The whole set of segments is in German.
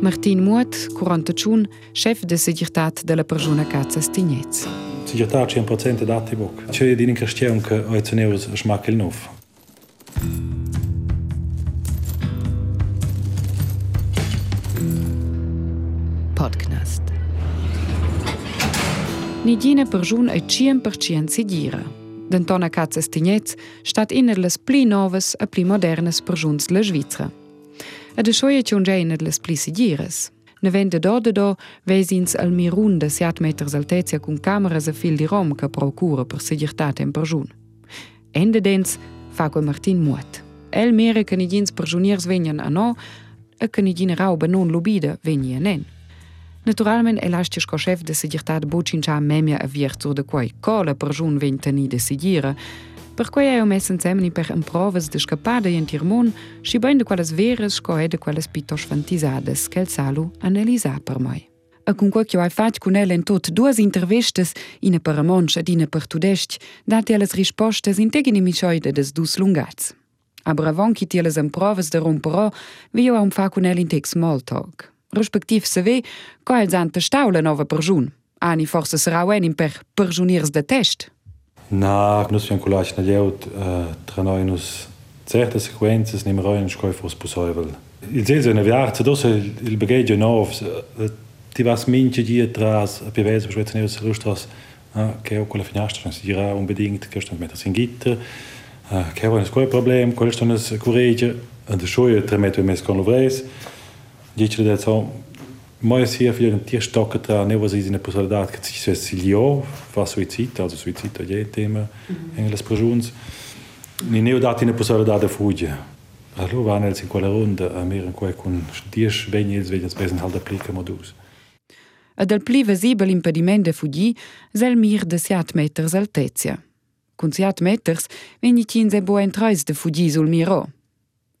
Martin Muat, kuron të qun, shef de se gjirtat dhe lë përgjuna kacës të njec. Se gjirtat që jenë procente dhe atë të buk, që e dinin kështjevën kë ojtë të nevës është ma këllnuf. Podcast. Një gjine përgjun e qien për qien si gjira. Dëntona kacës të njec, shtat inërlës pli novës e pli modernës përgjunës lë Shvicrë. Do de do vesins al mirun de 7 meters altezia cun cameras a fil di rom che procura per sigirtat en persun. Ende dens fa quel Martin Muot. El mere che nidins persuniers venien a no e che nidina rauba non lubida venia nen. Naturalment elastisch co chef de segirtat bocincha memia a vier zur de quai cola persun ven teni decidire, per quai eo messen semni per improvas de scapada in tirmon, schi bain de quales veres co e de quales pitos fantisades, quel salu analiza per mai. E con quel che ho fatto con el in tot duas intervistes, ina per a monsch ed ina per tudest, date alles rispostes in tegini michoide des dus lungats. Aber avant che tieles improvas de romperò, vi io am fa con el in tec small talk. Respektiv se ve, co els han testaula nova persun. Ani forse sarà en per persuniers de test. Na, nus fiam culac na lleut uh, tra noi nus certe sequences nim roin scoi fos possibel. Il sel se ne viarza dos il bagaggio nov ti vas mince dia tras a pivese per schwetze neus rustras che ho quella finestra si dirà unbedingt che sto mettere in gitter che ho un scuola problem quello sto nel corregge de schoie tre metri mes con lovres dice da so mai sia für ein Tierstock da ne was ist eine possibilität che si silio fa suicid also suicid è tema in les prejuns ni ne dati eine possibilität de fugge allora va nel in quella ronda a mir in quel con 10 vegni sveglias besen halt applica modus Ed al pli visibel impediment de fuggi sel mir de 7 meters altezia. Cun 7 meters vegni tin se bo entrais de fuggi sul miro.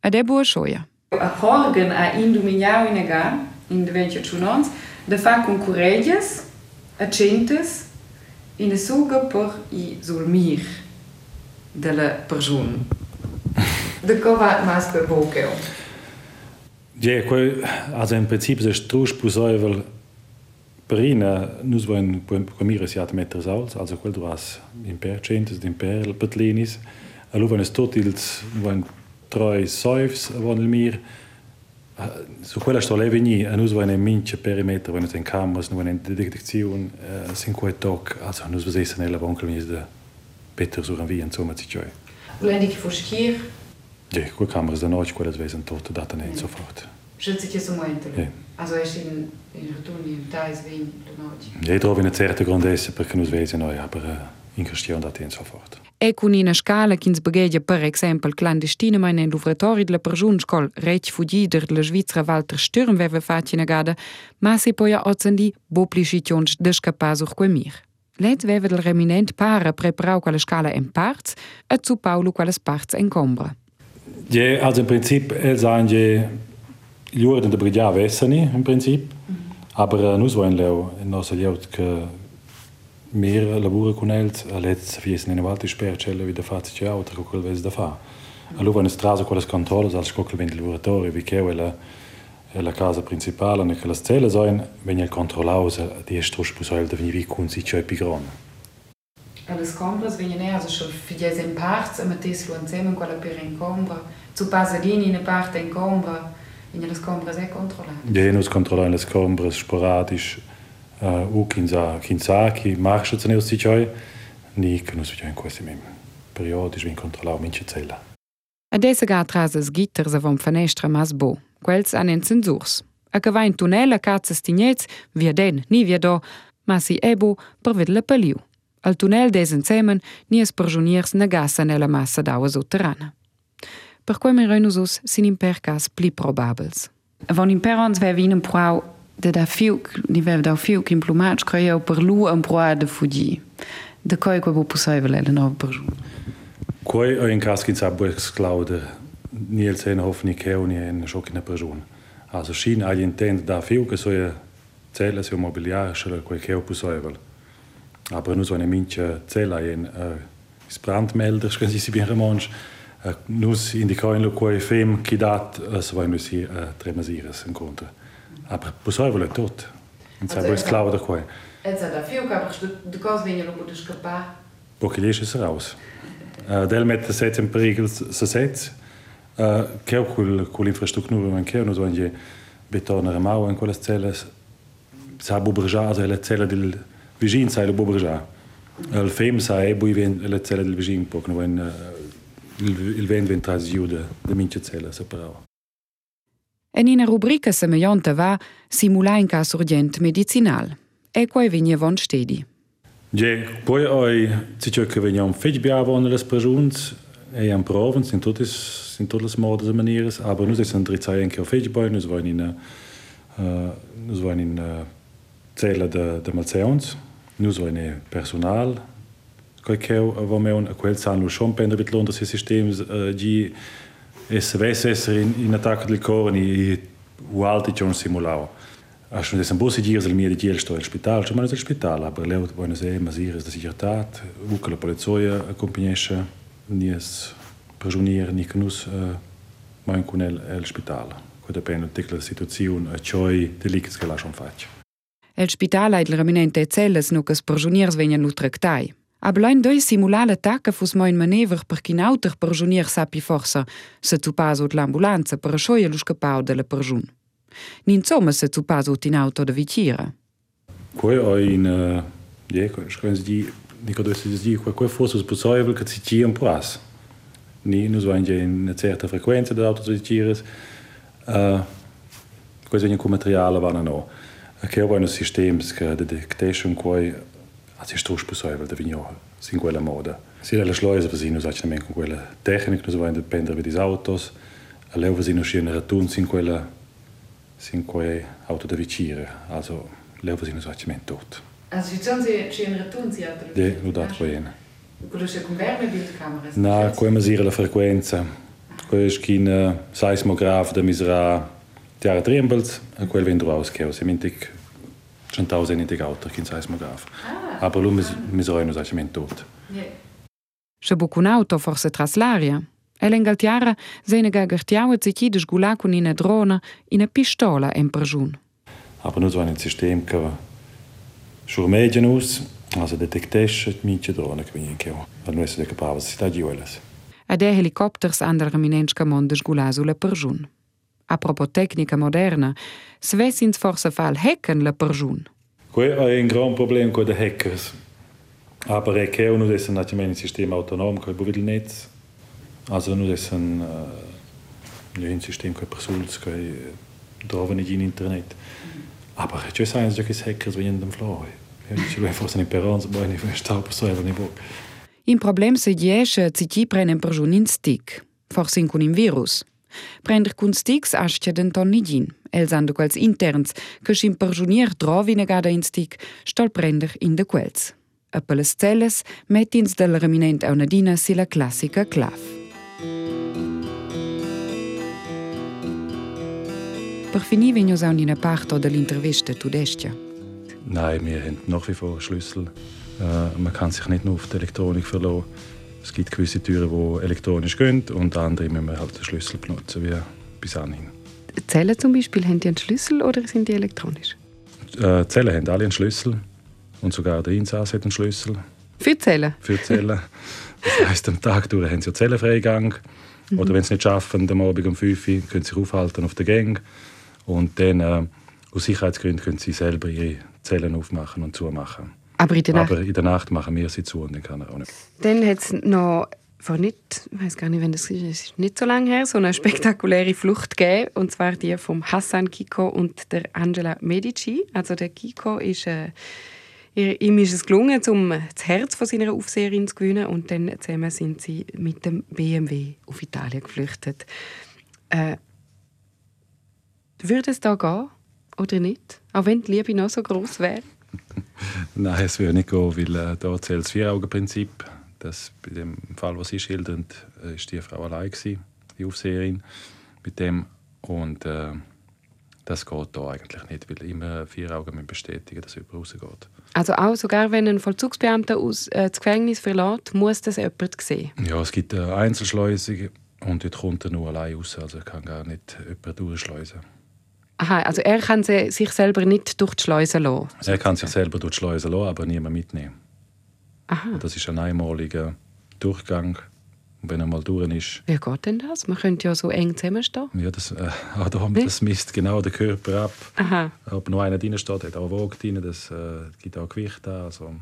Ed è boa schoia. A porgen a indumignau in ega, in de venture chunons, de fa con coregias, a centes, in a suga per i sul mir della persona. De cova mas per bokeo. Ja, quel also im Prinzip se strusch possibel Perina, nus voin comire siat meters alts, also quel du has imper centes d'imper petlinis, a lu voin tot ils voin troi soifs von mir, su quella sto leveni, a nus voin mince perimeter, voin in cameras, voin in detektion, sin quei toc, also nus vas essen ella vonkel mis de Peter sur an vi en sommer ci cioi. Ulendi che foschir, Ja, quei cameras da noche, quelles wesen tot, data ne sofort. schütze che so momento. Ja. Also erst in, in Returni, in Thais, Wien, de noche. Ja, trovo una certa grandezza perché nus wesen noi, aber in questione data en sofort. E cun ina scala ch'ins baghegia per exempel clandestinamente in l'uvratori della persun scol rech fuggider della Svizzera Walter Stürm veva fatg ina gada, ma si poi a ozendi bo pliscitions de scapar sur quel mir. Let veva del reminent para preparau quella scala en parts e zu Paolo quelles parts en combra. Ja, also im Prinzip, el sagen ja, gli ore da brigia vessani, im Prinzip, aber uh, nus voin leu, nos liaut che mehr lavora con els, a letz fiesen in avalti spercelle wie da fazit ja autra co quel ves da fa. Allora ne strasa quelles controlles als scockel vend il lavoratori, vi che la è la casa principale, ne las celle soin, wenn il controllaus di estrus pusoil da veni vi con si c'è pigron. Alles compras vengono ne, also schon für diese in parts, e metteslo insieme quella per in combra, zu Pasadini in parte in combra, in las compras è controllato. Ja, nus controllan las combres sporadisch, Eh, ukinza hinsaki marsha tsene usichoi ni kanu suchoi kosimim periodi jvin controlau minche cella Adessa gatras as gitters avom fenestra mas bo quels an en censurs a cava in tunella cazzas tignez via den ni via do. Ma si ebo per vedla paliu al tunnel desensemen ni es perjuniers negassa nella massa d'aua sotterrana per quem in reunusus sin imper cas pli probabels. Von imperons wer vinem proau de da fiuc, ni vev da fiuc in plumage, creo per lu un prou de fuggi. De coi quo possibile le nova perjun. Quei è in cas kinsa bues claude, ni el sen hoffni keu ni en schockina person. Also schien agli intent da fiu che so cella se mobiliar schele quei keu possibile. Aber nu so eine minche cella in uh, brandmelder, wenn si si bien remanche, nus indicain lo quei fem chi dat uh, so vai nusi uh, tremasires incontra. ampak posojalo je tudi. In se bo izklavo tako je. Edza da filka, ampak do ko zvenjeno budeš kapa? Pokilješ se raus. Eh, del med secev prigel sesec, ker eh, kul, kul infrastrukturo in ker nozvan je betona ramao in kolas celes, sa bo brža, za le cela del vižin, sa je bo brža. Il film sa je bo iven le cela del vižin, pok, no in eh, il vend ventraz jude, da minče cela se pravo. En ina rubrica semejante va simula in caso urgent medicinal. E quai vegna von stedi. Ja, poi oi si ciò che veniamo fetch biavo nelle pregiuns e am proven sind totes sind totes modes manieres, aber nus es andri zai anche fetch boy nus vain in uh, nus vain in uh, cella de de malzeons, nus vain in personal coi che me un quel san lo schon pender bit londra system uh, gi esse vezes in ataque de cor e o alto tinha um simulado. Acho que são boas dias ele me dizia estou no hospital, chama no hospital, a Berleu de Buenos Aires, Iris da Seguridade, o que a polizia acompanha nias prisioneiro ni knus mãe com ele no hospital. Quando depende da situação, a choi delitos que lá são feitos. El spital ha il raminente celas nucas prisioneros venham no tractai. Ablein simulale Tage fus moin Manewech per kinauter per junier sapi forsa, se tu pasot l'ambulanza per schoie luschke paudele per jun. Nin zomme se tu pasot in auto de vitira. Koje o in, je, škojen zdi, nikdo se zdi, koje je fosus pocojevel, kad si čijem plas. Ni, nu zvanj je in certa frekvenza da auto si čires, uh, koje zvanj je ko materijala vana no. Kaj je vojno sistemska detektation, koje je also ist das possibile da vigno in quella moda. Si la schleuse wir nusach con quella tecnica nus vain dependere di autos. A leu wir nus in ratun in quella sin quei auto da vicire. Also leu wir nus ach tot. Also sono se ci in ratun si altro. De, nu dat quena. Quello c'è con bildcamere. Na, quei misura la frequenza. Quei è skin seismograf da misra Tiara Trimbels, quel vendo aus che si mintic centausen in de auto kin seismograf. Ah. Aber lu mis misra nus ach tot. Ja. Se bucun auto forse traslaria. El engaltiara seine gagartiaua zichi de sgula con ina drona ina pistola en prigion. Aber nus ein System che schurmedian us, also detektesce minche drone che vien che. Al nu essere capace si sta giuelas. Ad e helicopters andar reminenska mon de sgula sulla prigion. A propos tecnica moderna, svessins forse fal hacken la prigion. È un gran problem de hackers. Aber è che uno des naturalmente un sistema autonom che buvidel netz. Also nu des un uh, un sistema che persuls che droven in internet. Aber c'è sai che che hackers vengono dem floor. Ci vuoi forse in perons, poi ne fai sta per so ne book. In problem se diesche zichi prenen prigion in stick. Forse in cun in virus. Prender cun sticks ascia den tonnigin. Els ando quels interns, che schim prigionier drovi negada in stick, stol prender in de quels. A per les celles mettins del reminent a una dina si la classica clav. Per finir vegnos a una parto dell'intervista tudestia. Nein, wir haben nach wie vor Schlüssel. Äh, man kann sich nicht nur auf die Elektronik verlassen. Es gibt gewisse Türen, die elektronisch gehen und andere müssen wir halt den Schlüssel benutzen, wie bis anhin. Zellen zum Beispiel, haben die einen Schlüssel oder sind die elektronisch? Äh, Zellen haben alle einen Schlüssel und sogar der Einsatz hat einen Schlüssel Für Zellen? für Zellen. Das heisst, am Tag durch haben sie Zellenfreigang. Oder wenn sie nicht schaffen, am Abend um 5 Uhr, können sie sich aufhalten auf der Gang. Und dann, äh, aus Sicherheitsgründen, können sie selber ihre Zellen aufmachen und zumachen. Aber in der Nacht? Aber in der Nacht machen wir sie zu und dann kann er auch nicht. Dann hat es noch vor nicht, ich weiß gar nicht, wenn das ist, es ist nicht so lange her, so eine spektakuläre Flucht gegeben, und zwar die vom Hassan Kiko und der Angela Medici. Also der Kiko ist, äh, ihm ist es gelungen, um das Herz von seiner Aufseherin zu gewinnen, und dann zusammen sind sie mit dem BMW auf Italien geflüchtet. Äh, würde es da gehen oder nicht? Auch wenn die Liebe noch so groß wäre? Nein, es würde nicht gehen, weil äh, da zählt das Vier-Augen-Prinzip. Das, bei dem Fall, was Sie schildern, äh, ist die Frau allein gewesen, die Aufseherin mit dem. Und äh, das geht da eigentlich nicht, weil immer vier Augen müssen bestätigen, dass jemand rausgeht. Also auch sogar wenn ein Vollzugsbeamter aus, äh, das Gefängnis verlässt, muss das jemand sehen. Ja, es gibt eine Einzelschleusung und dort kommt er nur allein raus, also kann gar nicht jemand durchschleusen. Aha, also er kann sich selber nicht durch die Schleuse lassen? Er kann sich selber durch die Schleuse lassen, aber niemand mitnehmen. Aha. Das ist ein einmaliger Durchgang. Und wenn er mal durch ist... Wie geht denn das? Man könnte ja so eng zusammenstehen. Ja, das, äh, Adam, das misst genau den Körper ab. Aha. Ob noch einer drin steht, hat auch Waage drin, das äh, gibt auch Gewicht an. Also.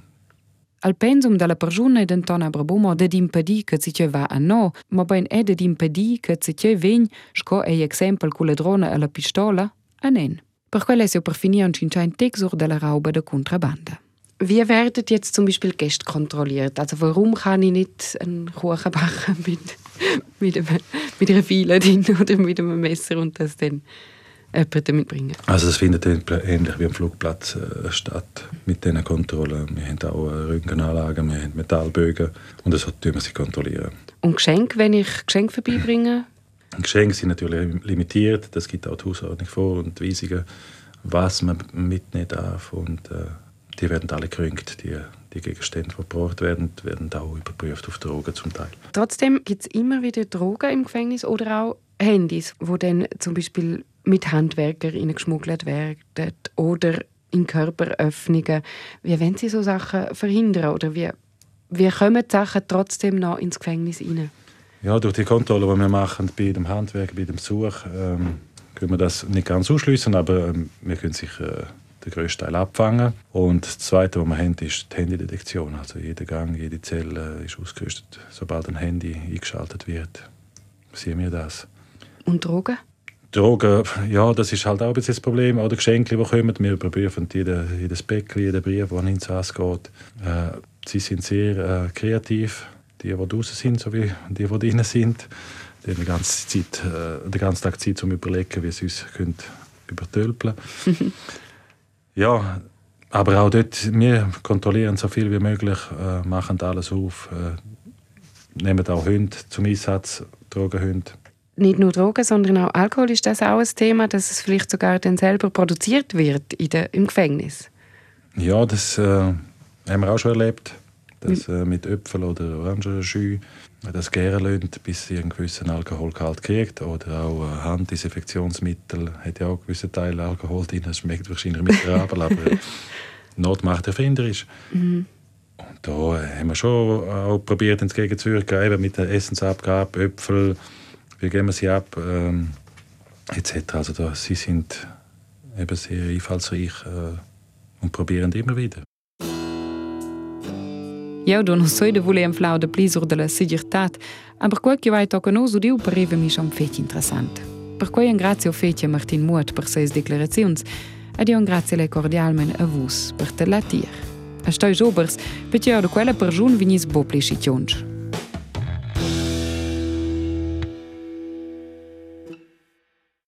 Al pensum della persona d'entona brabomo de d'impedir che si va a no, ma ben è de d'impedir che si vegn, sco è exempel cu la drona e la pistola, a nen. Per quello è per finire un cincein texur della rauba de contrabanda. Wie werden jetzt zum Beispiel Gäste kontrolliert? Also warum kann ich nicht einen Kuchen backen mit, mit, einem, mit einer Fiele drin oder mit einem Messer und das dann jemanden mitbringen? Also das findet ähnlich wie am Flugplatz äh, statt mit diesen Kontrollen. Wir haben auch Röntgenanlagen, wir haben Metallbögen und das tun wir sie kontrollieren. Und Geschenke, wenn ich Geschenke vorbeibringe? Geschenke sind natürlich limitiert, das gibt auch die Hausordnung vor und die Weisungen, was man mitnehmen darf und äh, die werden alle gerüngt, die, die Gegenstände, die gebraucht werden, werden auch überprüft auf Drogen zum Teil. Trotzdem gibt es immer wieder Drogen im Gefängnis oder auch Handys, wo dann zum Beispiel mit Handwerkern geschmuggelt werden oder in Körperöffnungen. Wie wollen Sie so Sachen verhindern oder wie, wie kommen die Sachen trotzdem noch ins Gefängnis rein? Ja, durch die Kontrolle, die wir machen bei dem Handwerk, bei dem Besuch, ähm, können wir das nicht ganz ausschließen, aber ähm, wir können sicher äh, den grössten Teil abfangen. Und das Zweite, was wir haben, ist die Handydetektion. Also jeder Gang, jede Zelle ist ausgerüstet. Sobald ein Handy eingeschaltet wird, sehen wir das. Und Drogen? Drogen, ja, das ist halt auch ein bisschen das Problem. Oder Geschenke, die kommen. Wir überprüfen jeden, jedes Päckchen, jeden Brief, der an uns geht. Äh, sie sind sehr äh, kreativ. Die, die draußen sind, sowie die, die drinnen sind. Die haben die ganze Zeit, äh, den ganzen Tag Zeit, um zu überlegen, wie sie uns übertölpeln können. Ja, aber auch dort, wir kontrollieren so viel wie möglich, äh, machen alles auf, äh, nehmen auch Hunde zum Einsatz, Drogenhunde. Nicht nur Drogen, sondern auch Alkohol ist das auch ein Thema, dass es vielleicht sogar dann selber produziert wird in der, im Gefängnis. Ja, das äh, haben wir auch schon erlebt, dass äh, mit Äpfel oder Orangenschü das gären lässt, bis sie einen gewissen Alkoholgehalt kriegt. Oder auch äh, Handdesinfektionsmittel hat ja auch gewisse Teile Alkohol drin. Das schmeckt wahrscheinlich miserabel, aber Not macht erfinderisch. Mhm. Und da haben wir schon auch probiert, entgegenzuwirken, eben mit der Essensabgabe, Äpfel, wie geben wir sie ab, ähm, etc. Also da, sie sind eben sehr einfallsreich äh, und probieren immer wieder. Eu non so de voler inflau de plisur de la seguretat, aber quel che vai tocca nos udiu pareva mi schon fet interessant. Per quei un grazie o fetje Martin Muot per ses declarazions, ed io un grazie le cordialmen a vus per te la tir. A stoi jobers, per io de quella perjun vinis bo plescitions.